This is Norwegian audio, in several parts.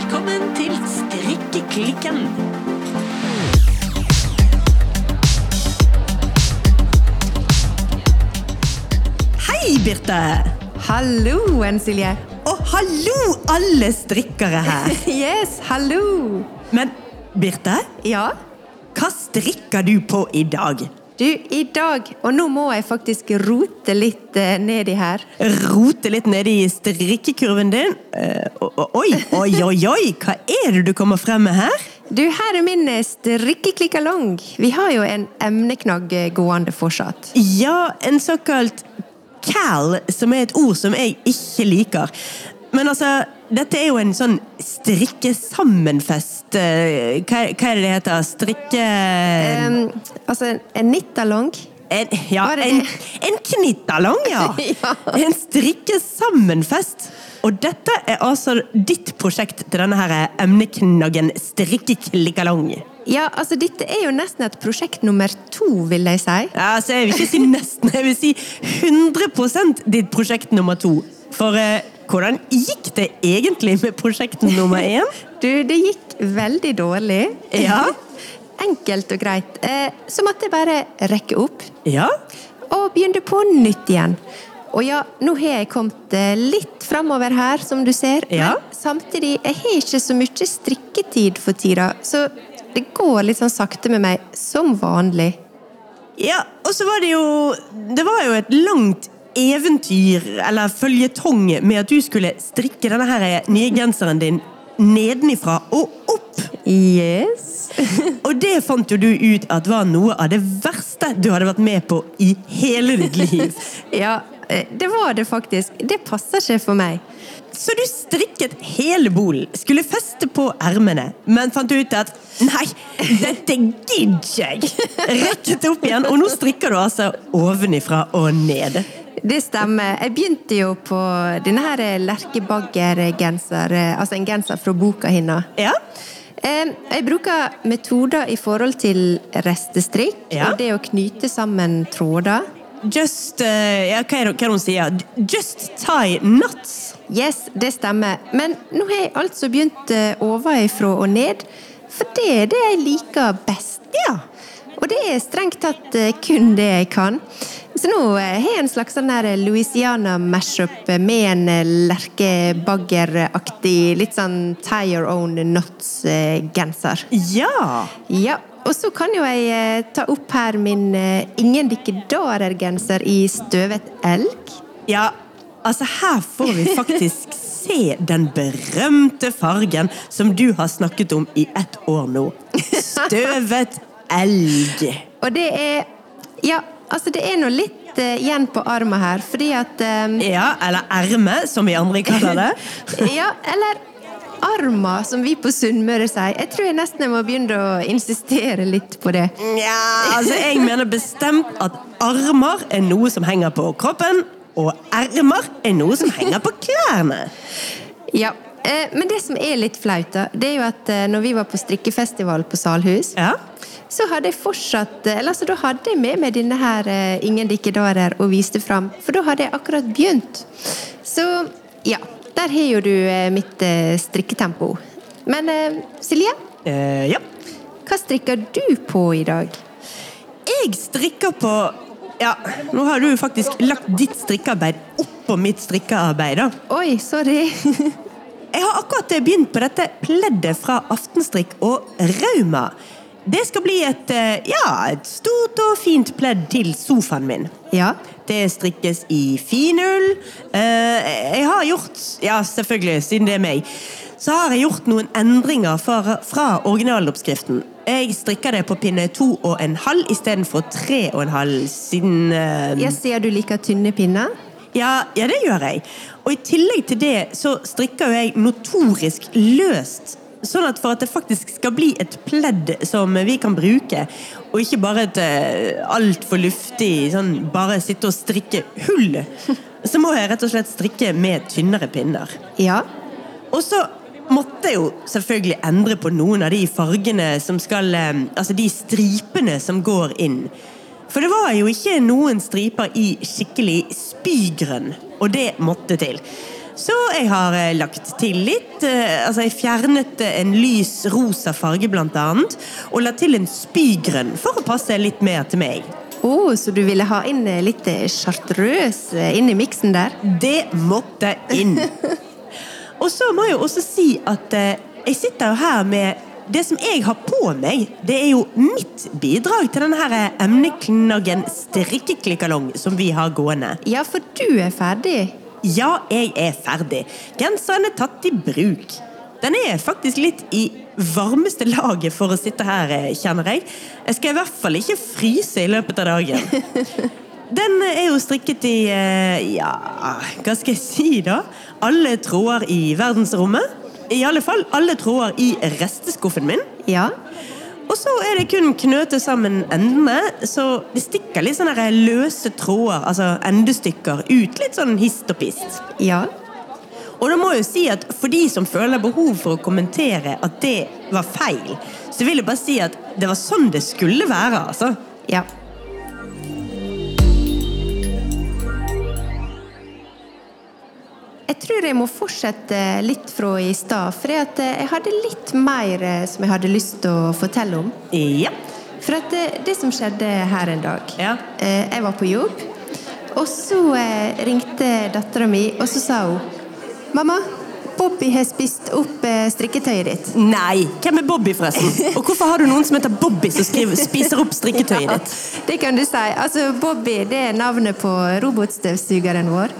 Velkommen til Strikkeklikken. Hei, Birte! Hallo, Silje. Og hallo, alle strikkere her! Yes, hallo. Men Birte, Ja, hva strikker du på i dag? Du, i dag, og nå må jeg faktisk rote litt eh, nedi her. Rote litt ned i strikkekurven din. Eh, oi, oi, oi, oi! Hva er det du kommer frem med her? Du, her er min eh, strikkeklikkalong. Vi har jo en emneknagg eh, gående fortsatt. Ja, en såkalt cal, som er et ord som jeg ikke liker. Men altså, dette er jo en sånn strikkesammenfest. eh, Hva, hva er det det heter? Strikke... Um, altså, en nittalong. En, ja, en, en knittalong, ja. Ja. En strikkesammenfest. Og dette er altså ditt prosjekt til denne her emneknaggen strikkeklikkalong. Ja, altså, dette er jo nesten et prosjekt nummer to, vil jeg si. Ja, så jeg vil ikke si nesten, jeg vil si 100% ditt prosjekt nummer to. For eh, hvordan gikk det egentlig med prosjekt nummer én? Du, det gikk veldig dårlig. Ja. Enkelt og greit. Eh, så måtte jeg bare rekke opp. Ja? og begynne på nytt igjen. Og ja, nå har jeg kommet eh, litt framover her, som du ser. Ja. Men samtidig, jeg har ikke så mye strikketid for tida, så det går litt sånn sakte med meg, som vanlig. Ja, og så var det jo Det var jo et langt eventyr, eller føljetong, med at du skulle strikke denne her nye genseren din nedenifra og opp. Yes. Og det fant jo du ut at var noe av det verste du hadde vært med på i hele ditt liv. ja, eh, det var det faktisk. Det passer ikke for meg. Så du strikket hele bolen, skulle feste på ermene, men fant ut at nei, dette gidder jeg! Rekket opp igjen, og nå strikker du altså ovenifra og ned. Det stemmer. Jeg begynte jo på denne her Lerke Bagger-genser, eh, altså en genser fra boka hennes. Ja? Eh, Jeg bruker metoder i forhold til restestrikk Ja. og det å knyte sammen tråder. Just eh, ja, hva er det hva er det hun sier? Just tie knots. Yes, det stemmer. Men nå har jeg altså begynt eh, ovenfra og ned, for det er det jeg liker best. Ja. Og det er strengt tatt eh, kun det jeg kan. Så nå eh, har jeg en slags sånn der Louisiana mashup med en eh, Lerke Bagger-aktig, litt sånn tie your own knots-genser. Ja. Ja, og så kan jo jeg ta opp her min Ingen dikkedarer-genser i støvet elg. Ja, altså her får vi faktisk se den berømte fargen som du har snakket om i ett år nå. Støvet elg. Og det er Ja, altså det er nå litt eh, igjen på armen her, fordi at um, Ja, eller erme, som vi andre kaller det. Ja, eller arma, som vi på Sunnmøre sier. Jeg tror jeg nesten jeg må begynne å insistere litt på det. Ja, altså Jeg mener bestemt at armer er noe som henger på kroppen, og ermer er noe som henger på klærne. Ja, Men det som er litt flaut, da, det er jo at eh, når vi var på strikkefestival på Salhus, Ja. så hadde jeg fortsatt eh, Eller altså, da hadde jeg med meg denne her eh, Ingen dikkedarer og viste fram, for da hadde jeg akkurat begynt. Så ja, der har jo du eh, mitt eh, strikketempo. Men eh, Silje, Eh, ja. hva strikker du på i dag? Jeg strikker på Ja, nå har du faktisk lagt ditt strikkearbeid oppå mitt strikkearbeid, da. Oi, sorry. Jeg har akkurat begynt på dette pleddet fra Aftenstrikk og Rauma. Det skal bli et, eh, ja, et stort og fint pledd til sofaen min. ja. Det strikkes i finull. Eh, Jeg har gjort, ja selvfølgelig, siden det er meg, så har jeg gjort noen endringer fra, fra originaloppskriften. Jeg strikker det på pinne to og en halv istedenfor tre og en halv, siden eh, Jeg ser du liker tynne pinner. Ja, ja, det gjør jeg. Og i tillegg til det så strikker jo jeg notorisk løst. Sånn at for at det faktisk skal bli et pledd som vi kan bruke, og ikke bare et uh, altfor luftig sånn bare sitte og strikke hull, så må jeg rett og slett strikke med tynnere pinner. Ja. Og så måtte jeg jo selvfølgelig endre på noen av de fargene som skal eh, Altså de stripene som går inn. For det var jo ikke noen striper i skikkelig spygrønn, og det måtte til. Så jeg har eh, lagt til litt. eh, Altså, jeg fjernet eh, en lys rosa farge, blant annet. Og la til en spygrønn for å passe litt mer til meg. Oh, så du ville ha inn litt chartreus chartreuse inn i miksen der? Det måtte inn. Og så må jeg jo også si at jeg sitter jo her med det som jeg har på meg, det er jo mitt bidrag til denne her eh, emneknaggen strikkeklikkalong som vi har gående. Ja, for du er ferdig. Ja, jeg er ferdig. Genseren er tatt i bruk. Den er faktisk litt i varmeste laget for å sitte her, eh, kjenner jeg. Jeg skal i hvert fall ikke fryse i løpet av dagen. Den er jo strikket i eh, ja, hva skal jeg si da? Alle tråder i verdensrommet. I alle fall alle tråder i resteskuffen min. Ja. Og så er det kun knøte sammen endene, så det stikker litt sånne løse tråder, altså endestykker, ut litt sånn hist og pist. Ja. Og da må jeg jo si at for de som føler behov for å kommentere at det var feil, så vil jeg bare si at det var sånn det skulle være, altså. Ja. Jeg tror jeg må fortsette litt fra i stad, for jeg hadde litt mer eh, som jeg hadde lyst til å fortelle om. Ja. For det, det som skjedde her en dag Ja. eh, Jeg var på jobb, og så eh, ringte dattera mi, og så sa hun Mamma, Bobby har spist opp eh, strikketøyet ditt. Nei, hvem er Bobby forresten? Og hvorfor har du noen som heter Bobby som skriver, spiser opp strikketøyet ditt? Det kan du si. Altså, Bobby det er navnet på robotstøvsugeren vår.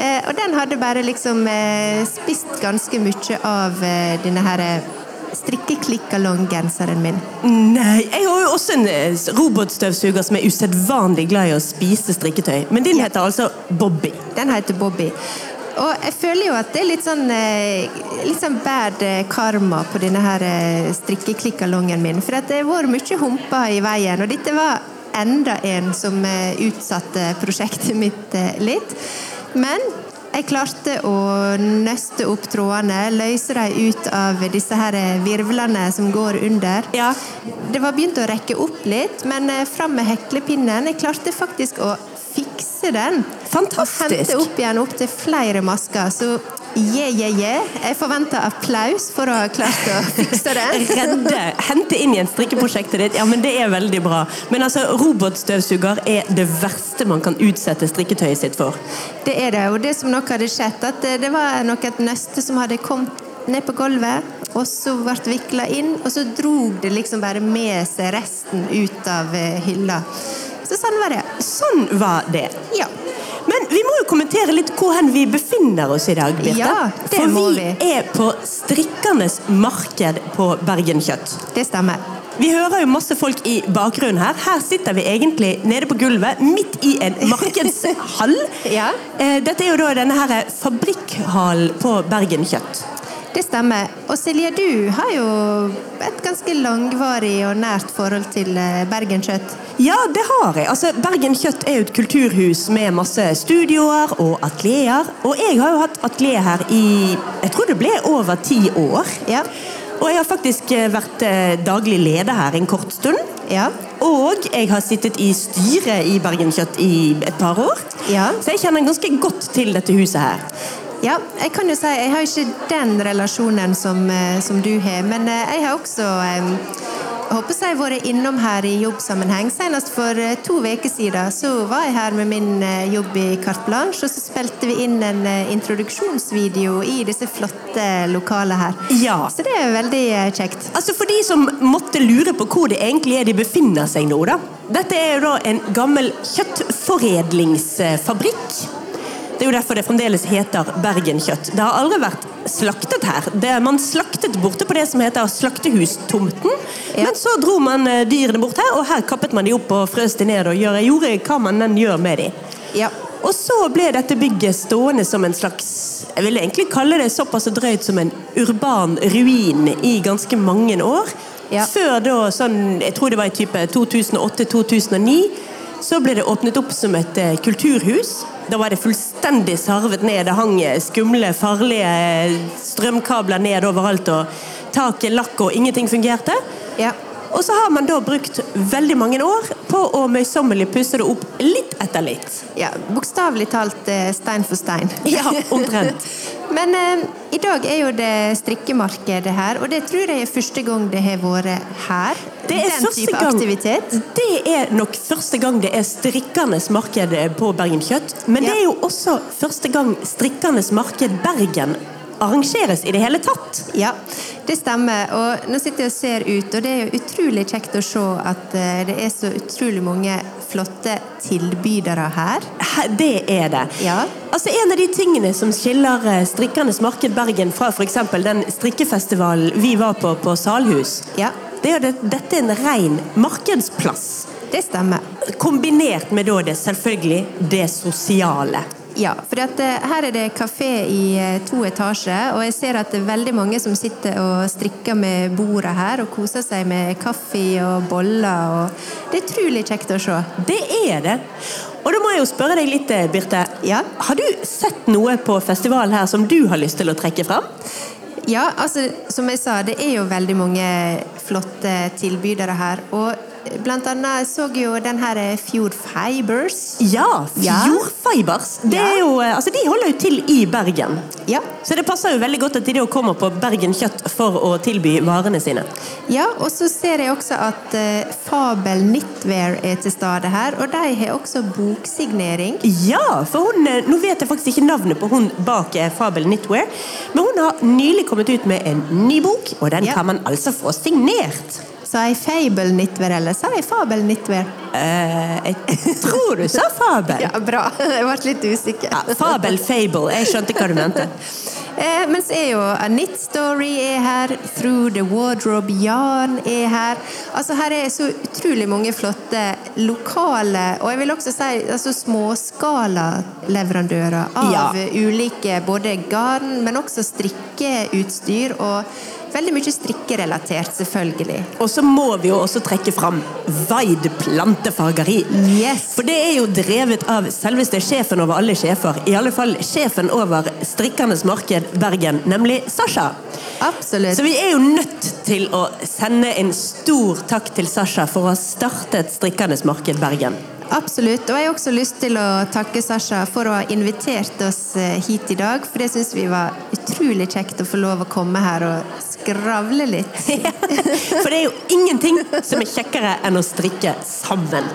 Eh, og den hadde bare liksom eh, spist ganske mye av eh, denne her strikkeklikkalong-genseren min. Nei, jeg har jo også en eh, robotstøvsuger som er usedvanlig glad i å spise strikketøy. Men din heter altså Bobby. Den heter Bobby. Og jeg føler jo at det er litt sånn, eh, litt sånn bad eh, karma på denne her eh, strikkeklikkalongen min. For det har vært mye humper i veien, og dette var enda en som utsatte prosjektet mitt litt. Men jeg klarte å nøste opp trådene, løse dem ut av disse her virvlene som går under. Ja. Det var begynt å rekke opp litt, men fram med heklepinnen. Jeg klarte faktisk å fikse den. Fantastisk. Og hente opp igjen opp til flere masker. Så yeah, yeah, yeah. Jeg forventer applaus for å ha klart å fikse den. Redde, hente inn igjen strikkeprosjektet ditt. Ja, men Det er veldig bra. Men altså, robotstøvsuger er det verste man kan utsette strikketøyet sitt for. Det er det. Og det som nok hadde skjedd, at det, det var nok et nøste som hadde kommet ned på gulvet, og så ble vikla inn, og så drog det liksom bare med seg resten ut av eh, hylla. Så sånn var det. Sånn var det. Ja. Men vi må jo kommentere litt hvor hen vi befinner oss i dag, Birte. Ja, det For må vi vi. er på strikkernes marked på Bergen Kjøtt. Det stemmer. Vi hører jo masse folk i bakgrunnen her. Her sitter vi egentlig nede på gulvet, midt i en markedshall. Ja. Eh, Dette er jo da denne her fabrikkhallen på Bergen Kjøtt. Det stemmer. Og Silje, du har jo et ganske langvarig og nært forhold til eh, Bergen Kjøtt. Ja, det har jeg. Altså, Bergen Kjøtt er jo et kulturhus med masse studioer og atelier. Og jeg har jo hatt atelier her i jeg tror det ble over ti år. Ja. Og jeg har faktisk eh, vært eh, daglig leder her en kort stund. Ja. Og jeg har sittet i styret i Bergen Kjøtt i et par år. Ja. Så jeg kjenner ganske godt til dette huset her. Ja, jeg kan jo si jeg har ikke den relasjonen som, eh, som du har, men eh, jeg har også eh, jeg håper jeg har vært innom her i jobbsammenheng. Senest for to uker siden så var jeg her med min jobb i Carte Blanche, og så spilte vi inn en introduksjonsvideo i disse flotte lokalene her. Ja. Så det er veldig kjekt. Altså For de som måtte lure på hvor det egentlig er de befinner seg nå, da. Dette er jo da en gammel kjøttforedlingsfabrikk. Det er jo derfor det fremdeles heter Bergen Kjøtt. Det har aldri vært slaktet her. Det, man slaktet borte på det som heter Slaktehustomten. Ja. Men så dro man eh, dyrene bort her, og her kappet man de opp og frøs de ned og gjorde, gjorde hva man den gjør med de. Ja. Og så ble dette bygget stående som en slags Jeg vil egentlig kalle det såpass drøyt som en urban ruin i ganske mange år. Ja. Før da, sånn, jeg tror det var i type 2008-2009, så ble det åpnet opp som et eh, kulturhus. Da var det fullstendig sarvet ned. Det hang skumle, farlige strømkabler ned overalt. og Taket lakk, og ingenting fungerte. Ja. Og så har man da brukt veldig mange år på å møysommelig pusse det opp litt etter litt. Ja, Bokstavelig talt eh, stein for stein. Ja, omtrent. Men eh, i dag er jo det strikkemarkedet her, og det tror jeg er første gang det har vært her. Det er Den type gang, aktivitet. Det er nok første gang det er strikkernes marked på Bergen Kjøtt. Men det er jo også første gang strikkernes marked Bergen arrangeres i det hele tatt. Ja, det stemmer. Og nå sitter jeg og ser ut, og det er jo utrolig kjekt å se at eh, det er så utrolig mange flotte tilbydere her. Det er det. Ja. Altså En av de tingene som skiller eh, Strikkernes marked Bergen fra f.eks. den strikkefestivalen vi var på på Salhus, Ja, det er at dette er en ren markedsplass. det stemmer. Kombinert med da det selvfølgelig det sosiale. Ja, for at, eh, her er det kafé i eh, to etasjer, og jeg ser at det er veldig mange som sitter og strikker med bordet her og koser seg med kaffe og boller. og Det er utrolig kjekt å se. Det er det. Og da må jeg jo spørre deg litt, eh, Birte. Ja. Har du sett noe på festivalen her som du har lyst til å trekke fram? Ja, altså, som jeg sa, det er jo veldig mange flotte tilbydere her. Og blant annet så jo den her Fjord Fibers. Ja, Fjord. Det Ja. jo, eh, altså, de holder jo til i Bergen. Ja. Så det passer jo veldig godt at de da kommer på Bergen Kjøtt for å tilby varene sine. ja, og så ser jeg også at eh, Fabel Knitwear er til stede her, og de har også boksignering. Ja, for hun, eh, nå vet jeg faktisk ikke navnet på hun bak eh, Fabel Knitwear, men hun har nylig kommet ut med en ny bok, og den Ja. kan man altså få signert. Sa jeg Fable nitver, eller sa jeg Fabel nitver? Eh, jeg tror du sa Fabel. Ja, bra. Jeg ble litt usikker. Ja, Fabel Fable, jeg skjønte hva du mente. Eh, men så er jo A Knit Story er her, Through the Wardrobe Yarn er her. Altså Her er så utrolig mange flotte lokale, og jeg vil også si altså småskala-leverandører av Ja. ulike både garn, men også strikkeutstyr, og veldig mye strikkerelatert, selvfølgelig. Og så må vi jo også trekke fram Vaid plantefargeri. Yes. For det er jo drevet av selveste sjefen over alle sjefer. I alle fall sjefen over Strikkernes marked Bergen, nemlig Sasha. Absolutt. Så vi er jo nødt til å sende en stor takk til Sasha for å ha startet Strikkernes marked Bergen. Absolutt. Og jeg har også lyst til å takke Sasha for å ha invitert oss eh, hit i dag. For det syns vi var utrolig kjekt å få lov å komme her og skravle litt. For det er jo ingenting som er kjekkere enn å strikke sammen.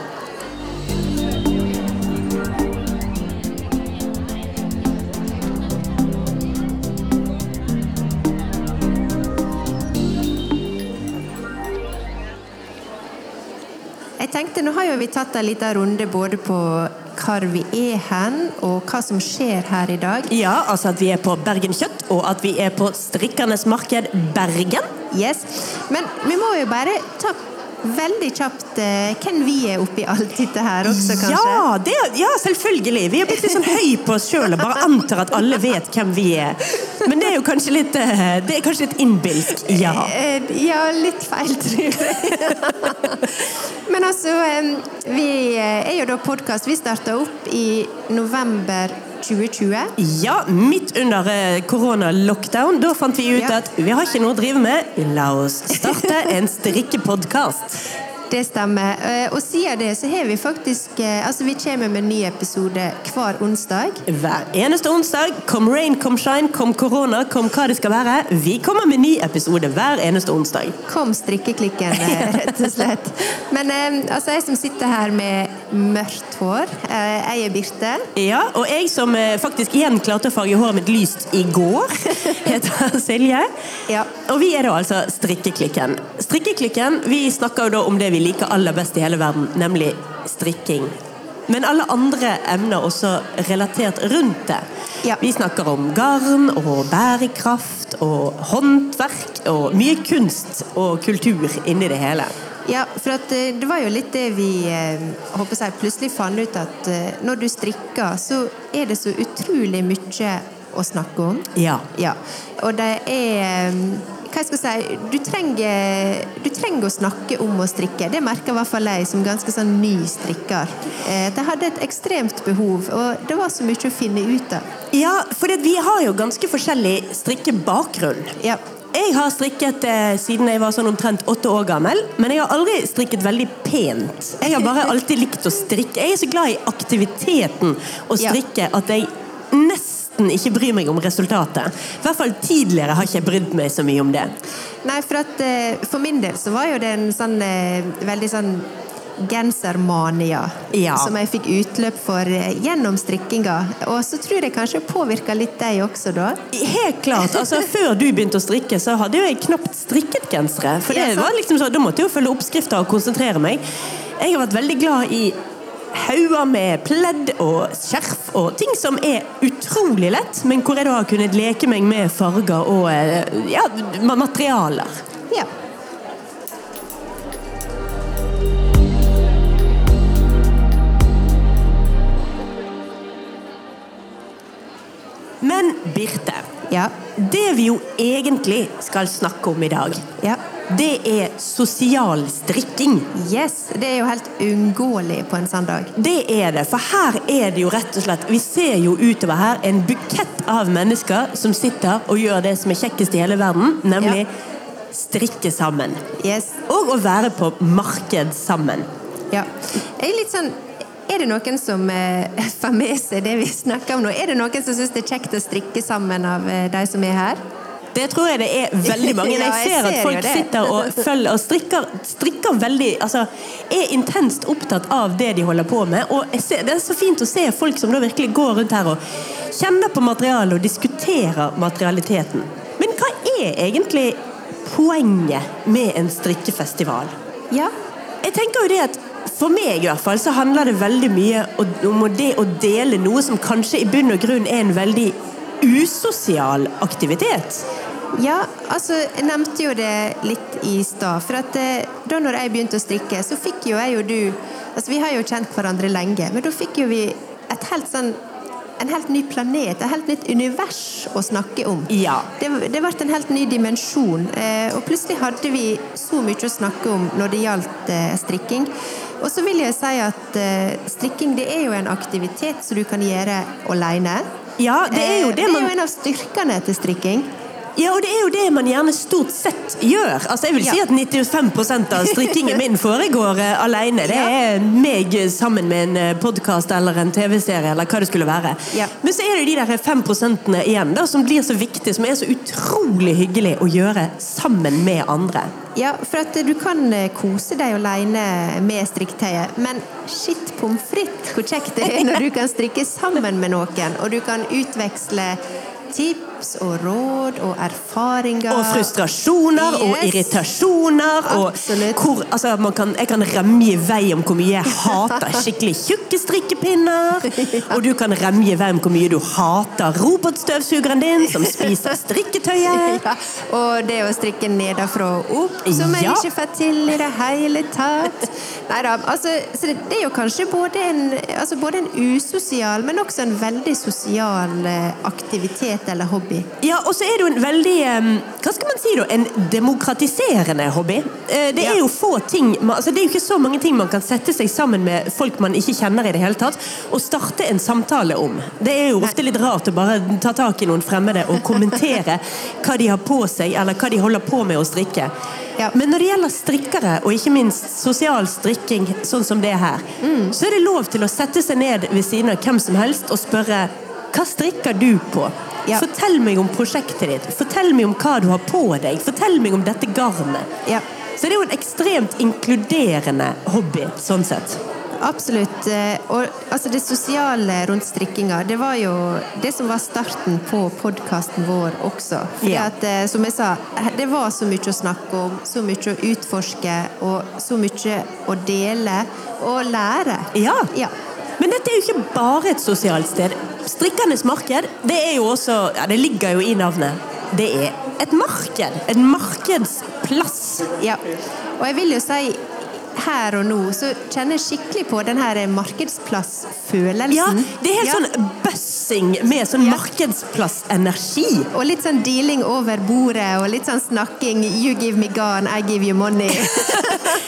Jeg tenkte, Nå har jo vi tatt en liten runde både på hvor vi er hen, og hva som skjer her i dag. Ja, altså at vi er på Bergen Kjøtt, og at vi er på Strikkernes marked Bergen. Yes. Men vi må jo bare ta veldig kjapt eh, hvem vi er oppi alt dette her også, kanskje. Ja, det, ja, selvfølgelig. Vi er blitt litt sånn høy på oss sjøl og bare antar at alle vet hvem vi er. Men det er jo kanskje litt, eh, det er kanskje litt innbilsk, ja. Eh, Ja, litt feil, tror jeg. Men altså, vi er jo da podkast. Vi starta opp i november 2020. Ja, midt under eh, korona-lockdown. Da fant vi ut Ja. at vi har ikke noe å drive med. La oss starte en strikkepodkast. Det stemmer. Eh, Og siden det så har vi faktisk eh, Altså, vi kommer med en ny episode hver onsdag. Hver eneste onsdag, kom rain, kom shine, kom korona, kom hva det skal være. Vi kommer med ny episode hver eneste onsdag. Kom strikkeklikken, eh, rett og slett. Men altså, jeg som sitter her med mørkt hår, jeg er Birte. Ja, og jeg som faktisk igjen klarte å farge håret mitt lyst i går, heter Silje. Ja. Og vi er da altså Strikkeklikken. Strikkeklikken, vi snakker jo da om det vi liker aller best i hele verden, nemlig strikking. Men alle andre emner også relatert rundt det. Ja. Vi snakker om garn og bærekraft og håndverk og mye kunst og kultur inni det hele. Ja, for eh, det var jo litt det vi eh, håper jeg, plutselig fant ut at eh, når du strikker, så er det så utrolig mye å snakke om. Ja. Ja, og det er eh, hva jeg skal si, du trenger, du trenger å snakke om å strikke. Det merker i hvert fall jeg som ganske sånn ny strikker. Eh, Jeg hadde et ekstremt behov, og det var så mye å finne ut av. Ja, for vi har jo ganske forskjellig strikkebakgrunn. Ja. jeg har strikket eh, siden jeg var sånn omtrent åtte år gammel, men jeg har aldri strikket veldig pent. Jeg har bare alltid likt å strikke. Jeg er så glad i aktiviteten å Ja. strikke at jeg ikke bryr meg om resultatet. I hvert fall tidligere har ikke jeg brydd meg så mye om det. Nei, for at eh, for min del så var jo det en sånn eh, veldig sånn gensermania Ja. som jeg fikk utløp for eh, gjennom strikkinga. Og så tror jeg kanskje påvirka litt deg også, da. Helt klart. altså Før du begynte å strikke, så hadde jo jeg knapt strikket gensere. For det var liksom så, Da måtte jeg jo følge oppskrifter og konsentrere meg. Jeg har vært veldig glad i hauger med pledd og skjerf og ting som er utrolig lett, men hvor jeg da har kunnet leke meg med farger og eh, ja, materialer. Ja. Men Birte, Ja. det vi jo egentlig skal snakke om i dag, ja. det er sosial strikking. Yes. Det er jo helt uunngåelig på en sånn dag. Det er det, for her er det jo rett og slett Vi ser jo utover her en bukett av mennesker som sitter og gjør det som er kjekkest i hele verden, nemlig strikke sammen. Yes. Og å være på marked sammen. Ja. Jeg er litt sånn Er det noen som eh, får med seg det vi snakker om nå? Er det noen som syns det er kjekt å strikke sammen av eh, de som er her? Det tror jeg det er veldig mange. Jeg ser at folk sitter og følger og strikker, strikker veldig Altså er intenst opptatt av det de holder på med. Og ser, det er så fint å se folk som da virkelig går rundt her og kjenner på materialet og diskuterer materialiteten. Men hva er egentlig poenget med en strikkefestival? Ja. Jeg tenker jo det at For meg i hvert fall så handler det veldig mye om det å dele noe som kanskje i bunn og grunn er en veldig usosial aktivitet. Ja, altså, jeg nevnte jo det litt i stad. For at eh, da når jeg begynte å strikke, så fikk jo jeg og du Altså, vi har jo kjent hverandre lenge, men da fikk jo vi et helt sånn en helt ny planet, et helt nytt univers å snakke om. Ja. Det, det ble en helt ny dimensjon. Eh, og plutselig hadde vi så mye å snakke om når det gjaldt eh, strikking. Og så vil jeg si at eh, strikking det er jo en aktivitet som du kan gjøre alene. Ja, det er jo det. Man... det er jo en av styrkene til strikking. Ja, og det er jo det man gjerne stort sett gjør. Altså, jeg vil si at 95% av strikkingen min foregår uh, alene. Det er meg sammen med en podkast eller en TV-serie eller hva det skulle være. Men så er det jo de der 5 igjen da, som blir så viktige, som er så utrolig hyggelig å gjøre sammen med andre. Ja, for at du kan eh, kose deg alene med strikketøyet, men shit pommes frites hvor kjekt det er når du kan strikke sammen med noen, og du kan utveksle tips og råd og erfaringer. Og frustrasjoner og irritasjoner. irritasjoner. Og hvor, altså, man kan, jeg kan remje i vei om hvor mye jeg hater skikkelig tjukke strikkepinner. Og du kan remje i vei om hvor mye du hater robotstøvsugeren din som spiser strikketøyet. Ja, og det å strikke nedenfra og opp, som jeg Ja. ikke får til i det hele tatt. Neida, altså, så det, det er jo kanskje både en, altså både en usosial, men også en veldig sosial eh, aktivitet eller hobby. Ja, og så er det jo en veldig Hva skal man si da? En demokratiserende hobby. Eh, Det er Ja. jo få ting altså Det er jo ikke så mange ting man kan sette seg sammen med folk man ikke kjenner i det hele tatt, og starte en samtale om. Det er jo ofte litt rart å bare ta tak i noen fremmede og kommentere hva de har på seg, eller hva de holder på med å strikke. Ja. Men når det gjelder strikkere, og ikke minst sosial strikking, sånn som det er her, Mm. så er det lov til å sette seg ned ved siden av hvem som helst og spørre hva strikker du på? Ja. Fortell meg om prosjektet ditt. Fortell meg om hva du har på deg. Fortell meg om dette garnet. Ja. Så det er jo en ekstremt inkluderende hobby, sånn sett. Absolutt. eh, Og altså, det sosiale rundt strikkinga, det var jo det som var starten på podkasten vår også. Fordi Ja. at, eh, som jeg sa, det var så mye å snakke om, så mye å utforske, og så mye å dele og lære. Ja. Ja. Men dette er jo ikke bare et sosialt sted. Strikkernes marked, det er jo også Ja, det ligger jo i navnet. Det er et marked. En markedsplass. ja. Og jeg vil jo si her og nå så kjenner jeg skikkelig på den her markedsplassfølelsen. Ja, det er helt Ja. sånn bussing med sånn Ja. markedsplassenergi. Og litt sånn dealing over bordet og litt sånn snakking. You give me garn, I give you money.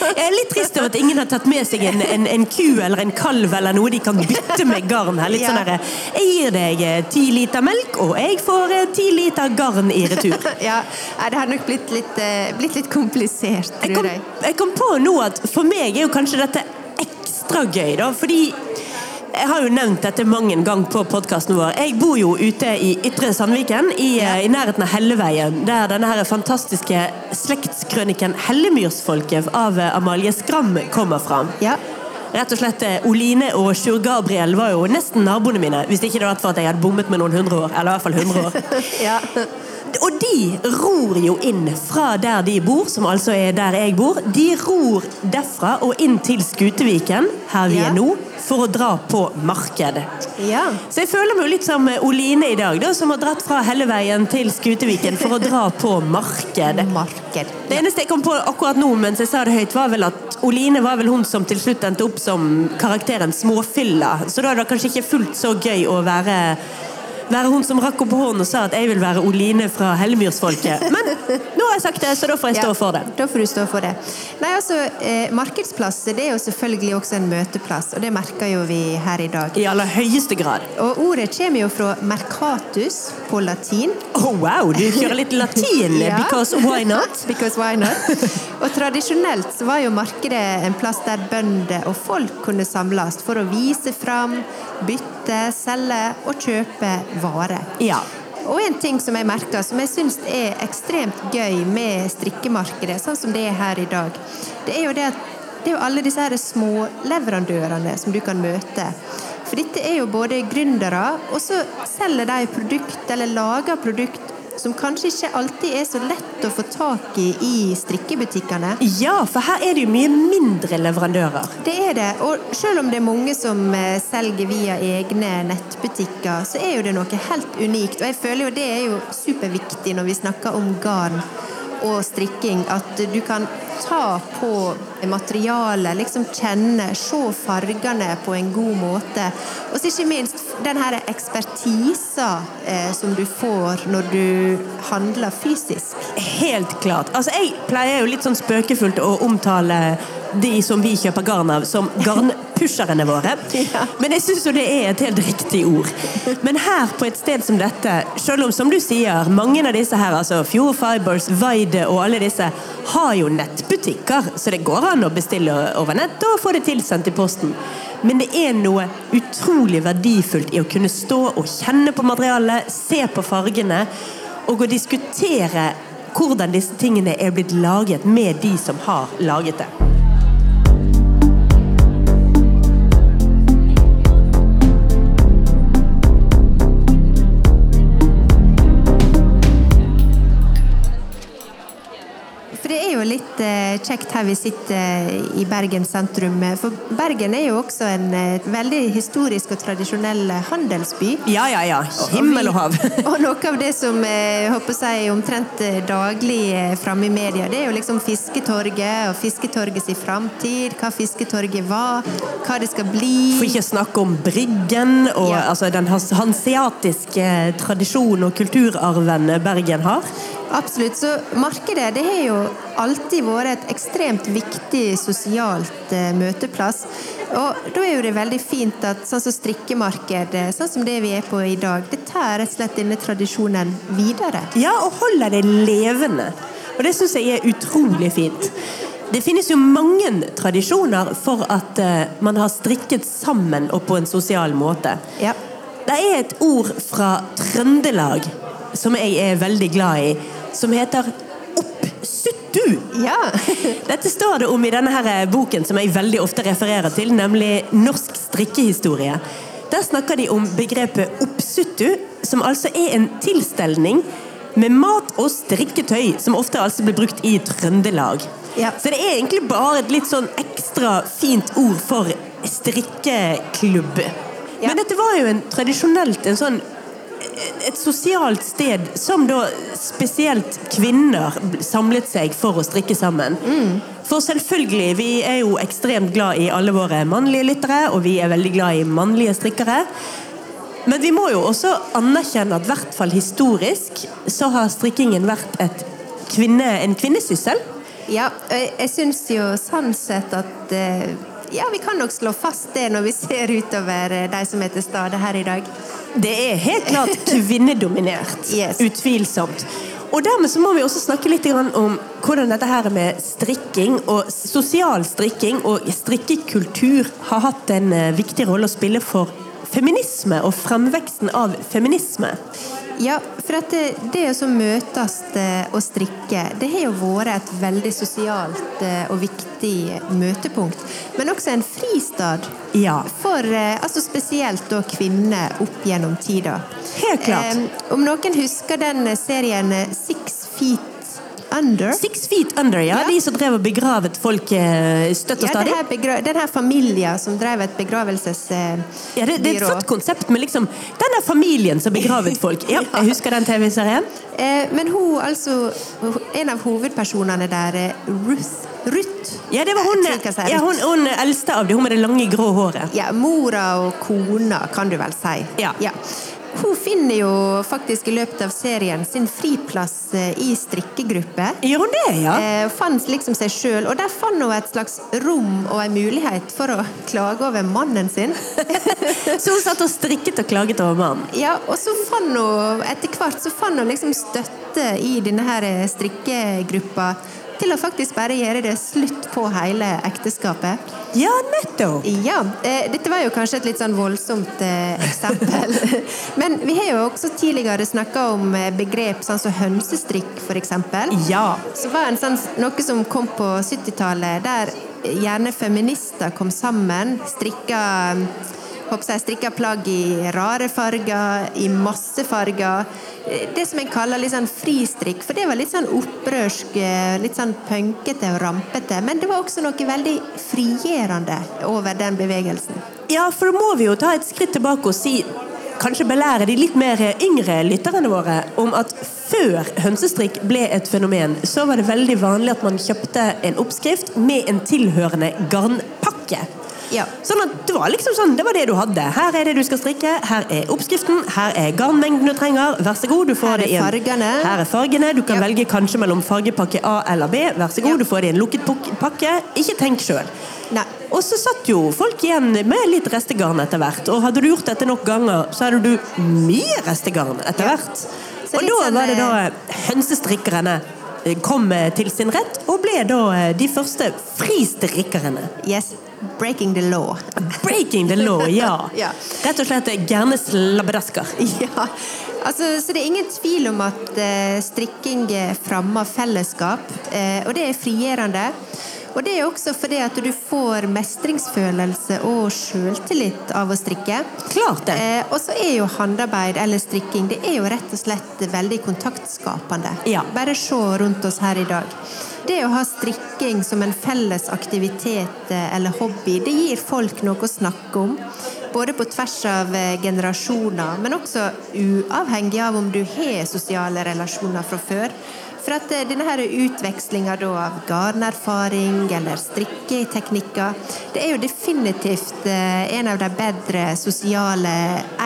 Jeg er litt trist over at ingen har tatt med seg en, en, en ku eller en kalv eller noe de kan bytte med garn her. Litt Ja. sånn derre Jeg gir deg eh, ti liter melk, og jeg får eh, ti liter garn i retur. Ja, det har nok blitt litt, eh, blitt litt komplisert, Jeg tror kom, jeg. jeg kom på nå at for meg er jo kanskje dette ekstra gøy, da. Fordi jeg har jo nevnt dette mange ganger på podkasten vår. Jeg bor jo ute i Ytre Sandviken, i, eh, i nærheten av Helleveien. Der denne her fantastiske slektskrøniken 'Hellemyrsfolket' av eh, Amalie Skram kommer fra. Ja. Rett og slett eh, Oline og Sjur Gabriel var jo nesten naboene mine. Hvis ikke det hadde vært for at jeg hadde bommet med noen hundre år. Eller i hvert fall 100 år. ja. Og de ror jo inn fra der de bor, som altså er der jeg bor. De ror derfra og inn til Skuteviken, her vi Ja. er nå, for å dra på marked. ja. Så jeg føler meg jo litt som Oline i dag, da, som har dratt fra Helleveien til Skuteviken for å dra på marked. Marked. Det eneste jeg kom på akkurat nå mens jeg sa det høyt, var vel at Oline var vel hun som til slutt endte opp som karakteren Småfylla. Så da er det kanskje ikke fullt så gøy å være, være hun som rakk opp hånden og sa at jeg vil være Oline fra Hellemyrsfolket. Men nå har jeg sagt det, så da får jeg stå Ja, for det. Da får du stå for det. Nei, altså, eh, Markedsplass det er jo selvfølgelig også en møteplass, og det merker jo vi her i dag. I aller høyeste grad. Og ordet kommer jo fra mercatus på latin. Oh, wow, du kjører litt latin, Ja. because why not? Because why not? Og tradisjonelt så var jo markedet en plass der bønder og folk kunne samles for å vise fram, bytte, selge og kjøpe varer. Ja. Og en ting som jeg merker, som jeg syns er ekstremt gøy med strikkemarkedet, sånn som det er her i dag, det er jo det at det er jo alle disse her småleverandørene som du kan møte. For dette er jo både gründere, og så selger de produkt, eller lager produkt, som kanskje ikke alltid er så lett å få tak i i strikkebutikkene. Ja, for her er det jo mye mindre leverandører. Det er det. Og selv om det er mange som eh, selger via egne nettbutikker, så er jo det noe helt unikt. Og jeg føler jo det er jo superviktig når vi snakker om garn og strikking, at du kan ta på materialet, liksom kjenne, se fargene på en god måte. Og ikke minst den her ekspertisen eh, som du får når du handler fysisk. Helt klart. Altså, jeg pleier jo litt sånn spøkefullt å omtale de som vi kjøper garn av, som garnpusherne våre. Men jeg syns jo det er et helt riktig ord. Men her på et sted som dette, selv om som du sier, mange av disse her, altså Fjord Fibers, Vaide og alle disse, har jo nettbutikker, så det går an å bestille over nett og få det tilsendt i posten. Men det er noe utrolig verdifullt i å kunne stå og kjenne på materialet, se på fargene, og å diskutere hvordan disse tingene er blitt laget med de som har laget det. Jo litt eh, kjekt her vi sitter i Bergen sentrum. For Bergen er jo også en eh, veldig historisk og tradisjonell handelsby. Ja, ja, ja. Himmel og hav. og noe av det som eh, jeg håper seg omtrent eh, daglig eh, framme i media, det er jo liksom Fisketorget og Fisketorgets framtid, hva Fisketorget var, hva det skal bli. For ikke å snakke om Bryggen og Ja. altså, den hans- hanseatiske tradisjonen og kulturarven Bergen har. Absolutt. Så markedet det har jo alltid vært et ekstremt viktig sosialt eh, møteplass. Og da er jo det veldig fint at sånn som strikkemarkedet, sånn som det vi er på i dag, det tar rett og slett denne tradisjonen videre. Ja, og holder det levende. Og det syns jeg er utrolig fint. Det finnes jo mange tradisjoner for at eh, man har strikket sammen og på en sosial måte. Ja. Det er et ord fra Trøndelag som jeg er veldig glad i, som heter oppsuttu. Ja. Dette står det om i denne her boken som jeg veldig ofte refererer til, nemlig Norsk strikkehistorie. Der snakker de om begrepet oppsuttu, som altså er en tilstelning med mat og strikketøy, som ofte altså blir brukt i Trøndelag. Ja. Så det er egentlig bare et litt sånn ekstra fint ord for strikkeklubb. Ja. Men dette var jo en, tradisjonelt en sånn et sosialt sted som da spesielt kvinner samlet seg for å strikke sammen. For selvfølgelig, vi er jo ekstremt glad i alle våre mannlige lyttere, og vi er veldig glad i mannlige strikkere. Men vi må jo også anerkjenne at i hvert fall historisk så har strikkingen vært kvinne, en kvinnesyssel. Ja, og jeg, jeg syns jo sånn sett at eh, Ja, vi kan nok slå fast det når vi ser utover eh, de som er til stede her i dag. Det er helt klart kvinnedominert. Yes. Utvilsomt. Og dermed så må vi også snakke litt om hvordan dette her med strikking og sosial strikking og strikkekultur har hatt en eh, viktig rolle å spille for feminisme og fremveksten av feminisme. Ja, for at det, det å møtes eh, og strikke, det har jo vært et veldig sosialt eh, og viktig møtepunkt. Men også en fristad Ja. for eh, altså spesielt da kvinner opp gjennom tida. Helt klart. Om noen husker den serien Six Feet Under? Six feet under, ja. Ja. De som drev og begravet folk eh, støtt og Ja, stadig. begra den her familien som drev et begravelsesbyrå. Ja, det, det er et flott konsept med liksom den der familien som begravet folk. Ja, jeg husker den TV-serien. Eh, men hun, altså En av hovedpersonene der, eh, Ruth Ruth. Ja, det var hun, sier ja, hun, hun eldste av dem, hun med det lange, grå håret. Ja, mora og kona, kan du vel si. Ja. Ja. Hun finner jo faktisk i løpet av serien sin friplass eh, i strikkegruppe. Gjør hun det, ja? Eh, fant liksom seg sjøl, og der fant hun et slags rom og en mulighet for å klage over mannen sin. Så hun satt og strikket og klaget over mannen. Ja, og så fant hun etter hvert så fant hun liksom støtte i denne her strikkegruppa til å faktisk bare gjøre det slutt på hele ekteskapet. Ja, nettopp! Ja, eh, dette var jo kanskje et litt sånn voldsomt eh, eksempel. Men vi har jo også tidligere snakka om eh, begrep sånn som hønsestrikk, f.eks. Ja. Så var en sånn, noe som kom på 70-tallet, der gjerne feminister kom sammen, strikka håper jeg strikka plagg i rare farger, i masse farger. Det som jeg kaller litt sånn fristrikk, for det var litt sånn opprørsk, litt sånn punkete og rampete. Men det var også noe veldig frigjørende over den bevegelsen. Ja, for da må vi jo ta et skritt tilbake og si Kanskje belære de litt mer yngre lytterne våre om at før hønsestrikk ble et fenomen, så var det veldig vanlig at man kjøpte en oppskrift med en tilhørende garnpakke. Ja. Sånn at det var liksom sånn, det var det du hadde. Her er det du skal strikke, her er oppskriften, her er garnmengden du trenger, vær så god, du får Her er det i en fargene. Her er fargene, du kan Ja. velge kanskje mellom fargepakke A eller B, vær så god, Ja. du får det i en lukket pakke, ikke tenk sjøl. Og så satt jo folk igjen med litt restegarn etter hvert, og hadde du gjort dette nok ganger, så hadde du mye restegarn etter hvert. Og da sånn, var det da hønsestrikkerne eh, kom eh, til sin rett, og ble da eh, de første fristrikkerne. Yes. Breaking the law. Breaking the law, ja. Ja. Rett og slett gjerne slabbedasker. Ja, altså, så det er ingen tvil om at eh, strikking fremmer fellesskap, eh, og det er frigjørende. Og det er også fordi at du får mestringsfølelse og sjøltillit av å strikke. Klart det. Eh, og så er jo håndarbeid eller strikking det er jo rett og slett veldig kontaktskapende. Ja. Bare se rundt oss her i dag. Det å ha strikking som en felles aktivitet eh, eller hobby, det gir folk noe å snakke om. Både på tvers av eh, generasjoner, men også uavhengig av om du har sosiale relasjoner fra før. For at eh, denne her utvekslinga av garnerfaring eller strikketeknikker, det er jo definitivt eh, en av de bedre sosiale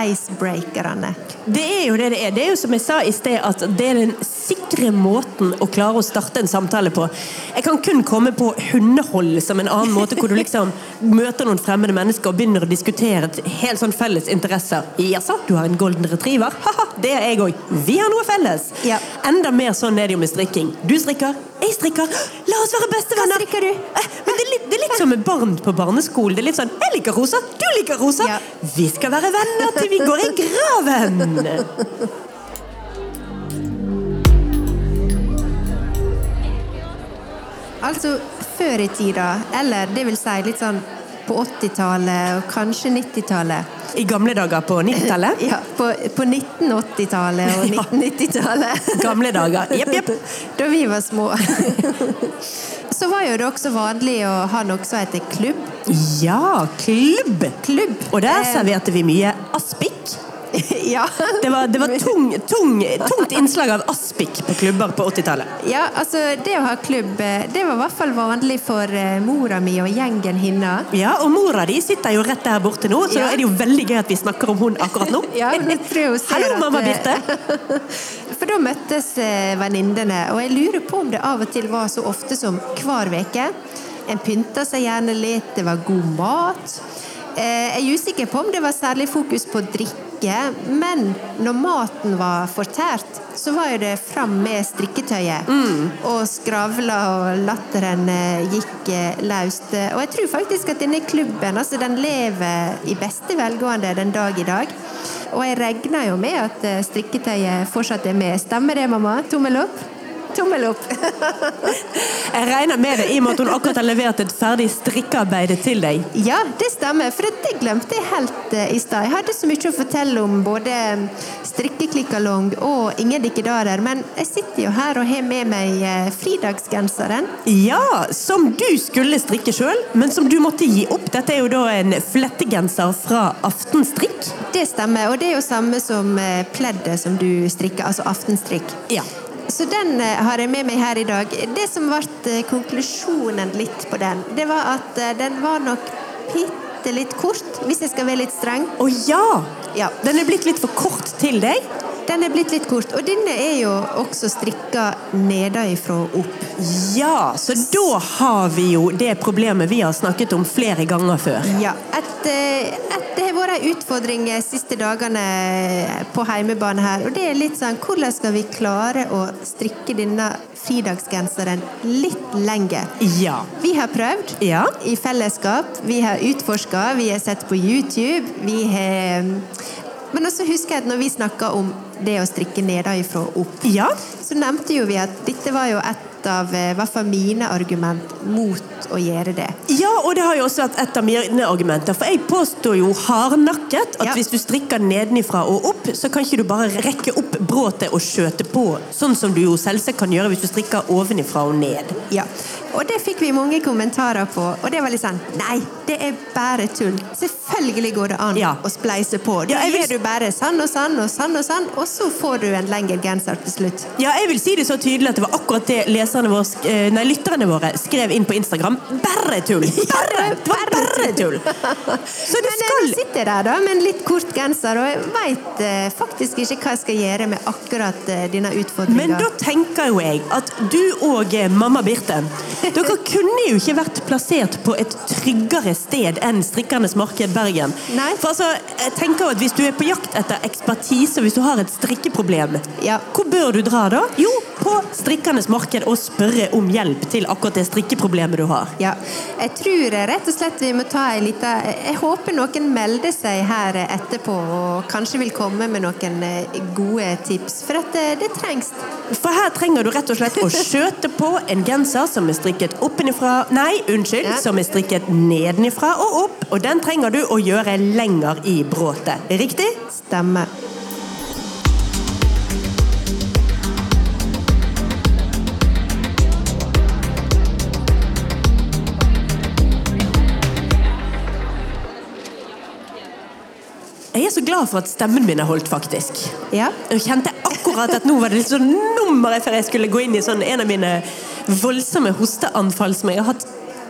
icebreakerne. Det er jo det det er. Det er jo som jeg sa i sted, at det er den sikre måten å klare å starte en samtale på. Jeg kan kun komme på hundehold som en annen måte, hvor du liksom møter noen fremmede mennesker og begynner å diskutere et helt sånn felles interesser. Jaså, du har en golden retriever? Haha, det har jeg òg. Vi har noe felles. Ja. Enda mer sånn er det jo med strikking. Du strikker, jeg strikker. La oss være bestevenner! Hva strikker du? Eh, Men det er, litt, det er litt som med barn på barneskolen. Det er litt sånn Jeg liker rosa, du liker rosa. Ja. Vi skal være venner til vi går i graven! Altså før i tida, eller det vil si litt sånn på 80-tallet og kanskje 90-tallet. I gamle dager på 90-tallet. Ja, på, på 1980-tallet og 1990-tallet. Gamle dager. Jepp, jepp. Da vi var små. Så var jo det også vanlig å ha noe som heter klubb. Ja, klubb! Klubb. Og der Eh, serverte vi mye aspik. ja. Det var, det var tung, tung, tungt innslag av aspik på klubber på 80-tallet. Ja, altså det å ha klubb, eh, det var i hvert fall vanlig for eh, mora mi og gjengen hennes. Ja, og mora di sitter jo rett der borte nå, så Ja. er det jo veldig gøy at vi snakker om hun akkurat nå. Ja, nå tror jeg hun ser Hallo, mamma eh, Birte. For da møttes eh, venninnene, og jeg lurer på om det av og til var så ofte som hver veke. En pynta seg gjerne litt, det var god mat. Eh, Jeg er usikker på om det var særlig fokus på drikke, men når maten var fortært, så var jo det fram med strikketøyet. Og skravla og latteren eh, gikk eh, løst. Og jeg tror faktisk at denne klubben altså den lever i beste velgående den dag i dag. Og jeg regner jo med at strikketøyet fortsatt er med. Stemmer det, mamma? Tommel opp? Tommel opp! Jeg regner med det, i og med at hun akkurat har levert et ferdig strikkearbeid til deg. Ja, det stemmer, for det glemte jeg helt eh, i stad. Jeg hadde så mye å fortelle om både strikkeklikkalong og Ingen dikkedarer, men jeg sitter jo her og har med meg eh, fridagsgenseren. Ja, som du skulle strikke sjøl, men som du måtte gi opp. Dette er jo da en flettegenser fra Aftenstrikk. Det stemmer, og det er jo samme som eh, pleddet som du strikker, altså aftenstrikk. Ja. Så den eh, har jeg med meg her i dag. Det som ble eh, konklusjonen litt på den, det var at eh, den var nok bitte litt kort, hvis jeg skal være litt streng. Å ja! Ja. Den er blitt litt for kort til deg. Den er blitt litt kort, og denne er jo også strikka nedenfra og opp. Ja, så da har vi jo det problemet vi har snakket om flere ganger før. Ja, at, at et, det har vært en utfordring de siste dagene på heimebane her, og det er litt sånn hvordan skal vi klare å strikke denne fridagsgenseren litt lenger? Ja. Vi har prøvd Ja. i fellesskap, vi har utforska, vi har sett på YouTube, vi har Men også husker jeg at når vi snakka om det å strikke nedenfra og opp, Ja. så nevnte jo vi at dette var jo et av eh, hvert fall mine argument mot å gjøre det. Ja, og det har jo også vært et av mine argumenter. For jeg påstår jo hardnakket at Ja. hvis du strikker nedenifra og opp, så kan ikke du bare rekke opp bråtet og skjøte på, sånn som du jo selvsagt kan gjøre hvis du strikker ovenifra og ned. Ja, og det fikk vi mange kommentarer på, og det var litt sånn Nei, det er bare tull. Selvfølgelig går det an Ja. å spleise på. Da Ja, vil- du bare sånn og sånn og sånn og sånn, og så får du en lengre genser til slutt. Ja, jeg vil si det så tydelig at det var akkurat det våre, eh, nei, lytterne våre skrev inn på Instagram. Bare tull! Bare, det var bare tull! Så det Men jeg sitter der da med en litt kort genser, og jeg veit eh, faktisk ikke hva jeg skal gjøre med akkurat eh, denne utfordringa. Men da tenker jo jeg at du og eh, mamma Birte Dere kunne jo ikke vært plassert på et tryggere sted enn Strikkernes marked Bergen. Nei. For altså, jeg tenker at Hvis du er på jakt etter ekspertise, hvis du har et strikkeproblem, Ja. hvor bør du dra da? Jo, på Strikkernes marked og spørre om hjelp til akkurat det strikkeproblemet du har. Ja, jeg tror eh, rett og slett vi må ta en liten Jeg håper noen melder seg her eh, etterpå og kanskje vil komme med noen eh, gode tips, for at det, det trengs. For her trenger du rett og slett å skjøte på en genser som er strikket oppenifra Nei, unnskyld, Ja. som er strikket nedenifra og opp. Og den trenger du å gjøre lenger i bråtet. Riktig? Stemmer. Jeg er så glad for at stemmen min er holdt, faktisk. Ja. Jeg kjente akkurat at nå var det litt sånn nummeret før jeg skulle gå inn i sånn en av mine voldsomme hosteanfall som jeg har hatt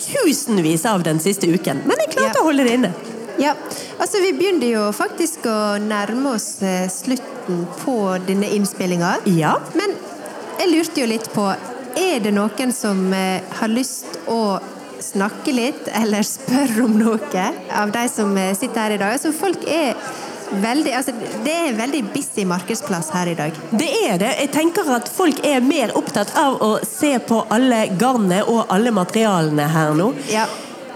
tusenvis av den siste uken. Men jeg klarte Ja. å holde det inne. ja. Altså, vi begynner jo faktisk å nærme oss eh, slutten på denne innspillinga. Ja. Men jeg lurte jo litt på Er det noen som eh, har lyst å snakke litt, eller spørre om noe, av de som eh, sitter her i dag? Altså, folk er veldig altså, Det er veldig busy markedsplass her i dag. Det er det. Jeg tenker at folk er mer opptatt av å se på alle garnene og alle materialene her nå. Ja.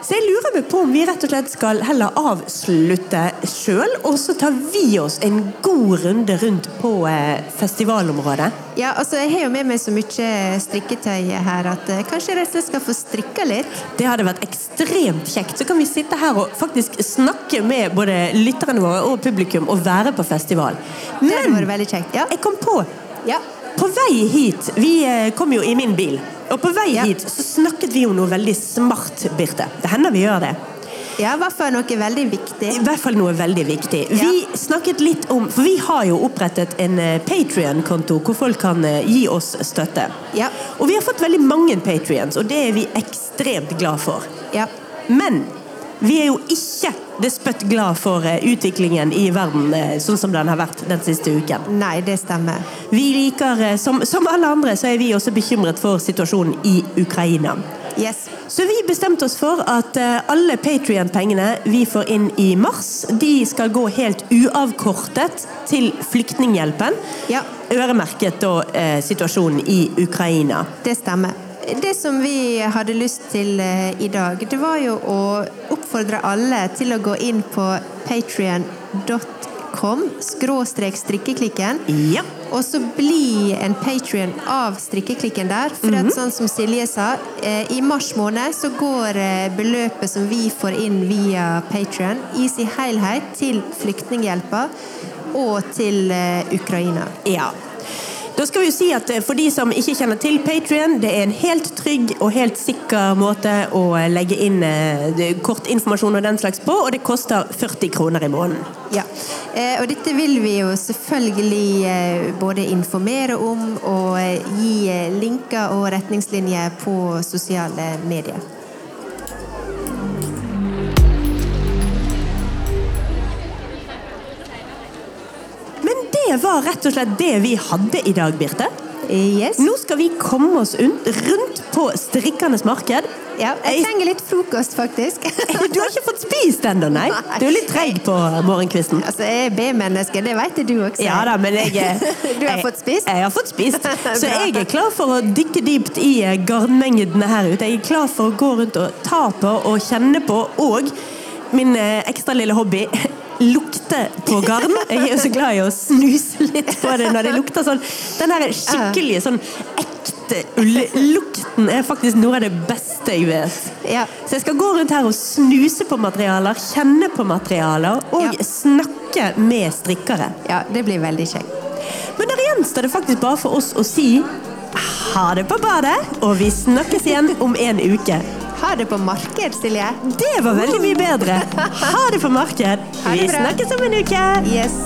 Så jeg lurer meg på om vi rett og slett skal heller avslutte sjøl, og så tar vi oss en god runde rundt på eh, festivalområdet. Ja, altså Jeg har jo med meg så mye strikketøy her at eh, kanskje jeg rett og slett skal få strikka litt. Det hadde vært ekstremt kjekt. Så kan vi sitte her og faktisk snakke med både lytterne våre og publikum og være på festival. Det hadde vært veldig kjekt. Ja. jeg kom på ja. På vei hit Vi eh, kom jo i min bil. Og på vei Ja. hit så snakket vi om noe veldig smart, Birte. Det hender vi gjør det. Ja, i hvert fall noe veldig viktig. I hvert fall noe veldig viktig. Vi snakket litt om For vi har jo opprettet en Patrion-konto hvor folk kan eh, gi oss støtte. Ja. Og vi har fått veldig mange Patrions, og det er vi ekstremt glad for. Ja. Men vi er jo ikke despøtt glad for eh, utviklingen i verden eh, sånn som den har vært den siste uken. Nei, det stemmer. Vi liker, eh, som, som alle andre, så er vi også bekymret for situasjonen i Ukraina. Yes. Så vi bestemte oss for at alle Patrion-pengene vi får inn i mars, de skal gå helt uavkortet til Flyktninghjelpen. Ja. Øremerket da eh, situasjonen i Ukraina. Det stemmer. Det som vi hadde lyst til eh, i dag, det var jo å oppfordre alle til å gå inn på patrion.com skråstrek strikkeklikken. Ja. Og så bli en patrion av strikkeklikken der. For at sånn som Silje sa, eh, i mars måned så går eh, beløpet som vi får inn via Patrion, i sin helhet til Flyktninghjelpa og til Ukraina. Ja. Da skal vi jo si at eh, For de som ikke kjenner til Patrion, det er en helt trygg og helt sikker måte å legge inn kort informasjon og den slags på, og det koster 40 kroner i måneden. Ja, eh, og dette vil vi jo selvfølgelig eh, både informere om og eh, gi eh, linker og retningslinjer på sosiale medier. Det var rett og slett det vi hadde i dag, Birte. Eh, Yes. Nå skal vi komme oss rundt, på strikkernes marked. Ja, jeg trenger litt frokost, faktisk. Du har ikke fått spist ennå, nei? Du er litt treig på morgenkvisten. Altså, jeg er B-menneske, det vet du også. Ja da, men jeg Du har jeg- fått spist? Jeg har fått spist. Så jeg er klar for å dykke dypt i eh, garnmengdene her ute. Jeg er klar for å gå rundt og ta på og kjenne på, og min eh, ekstra lille hobby lukte på garn. Jeg er jo så glad i å snuse litt på det når det lukter sånn. Den her skikkelige, sånn ekte ullukten er faktisk noe av det beste jeg vet. Ja. Så jeg skal gå rundt her og snuse på materialer, kjenne på materialer og Ja. snakke med strikkere. Ja, det blir veldig kjekt. Men der gjenstår det faktisk bare for oss å si ha det på badet, og vi snakkes igjen om en uke. Ha det på marked, Silje. Det var veldig mye bedre. Ha det på marked. Vi snakkes om en uke. Yes.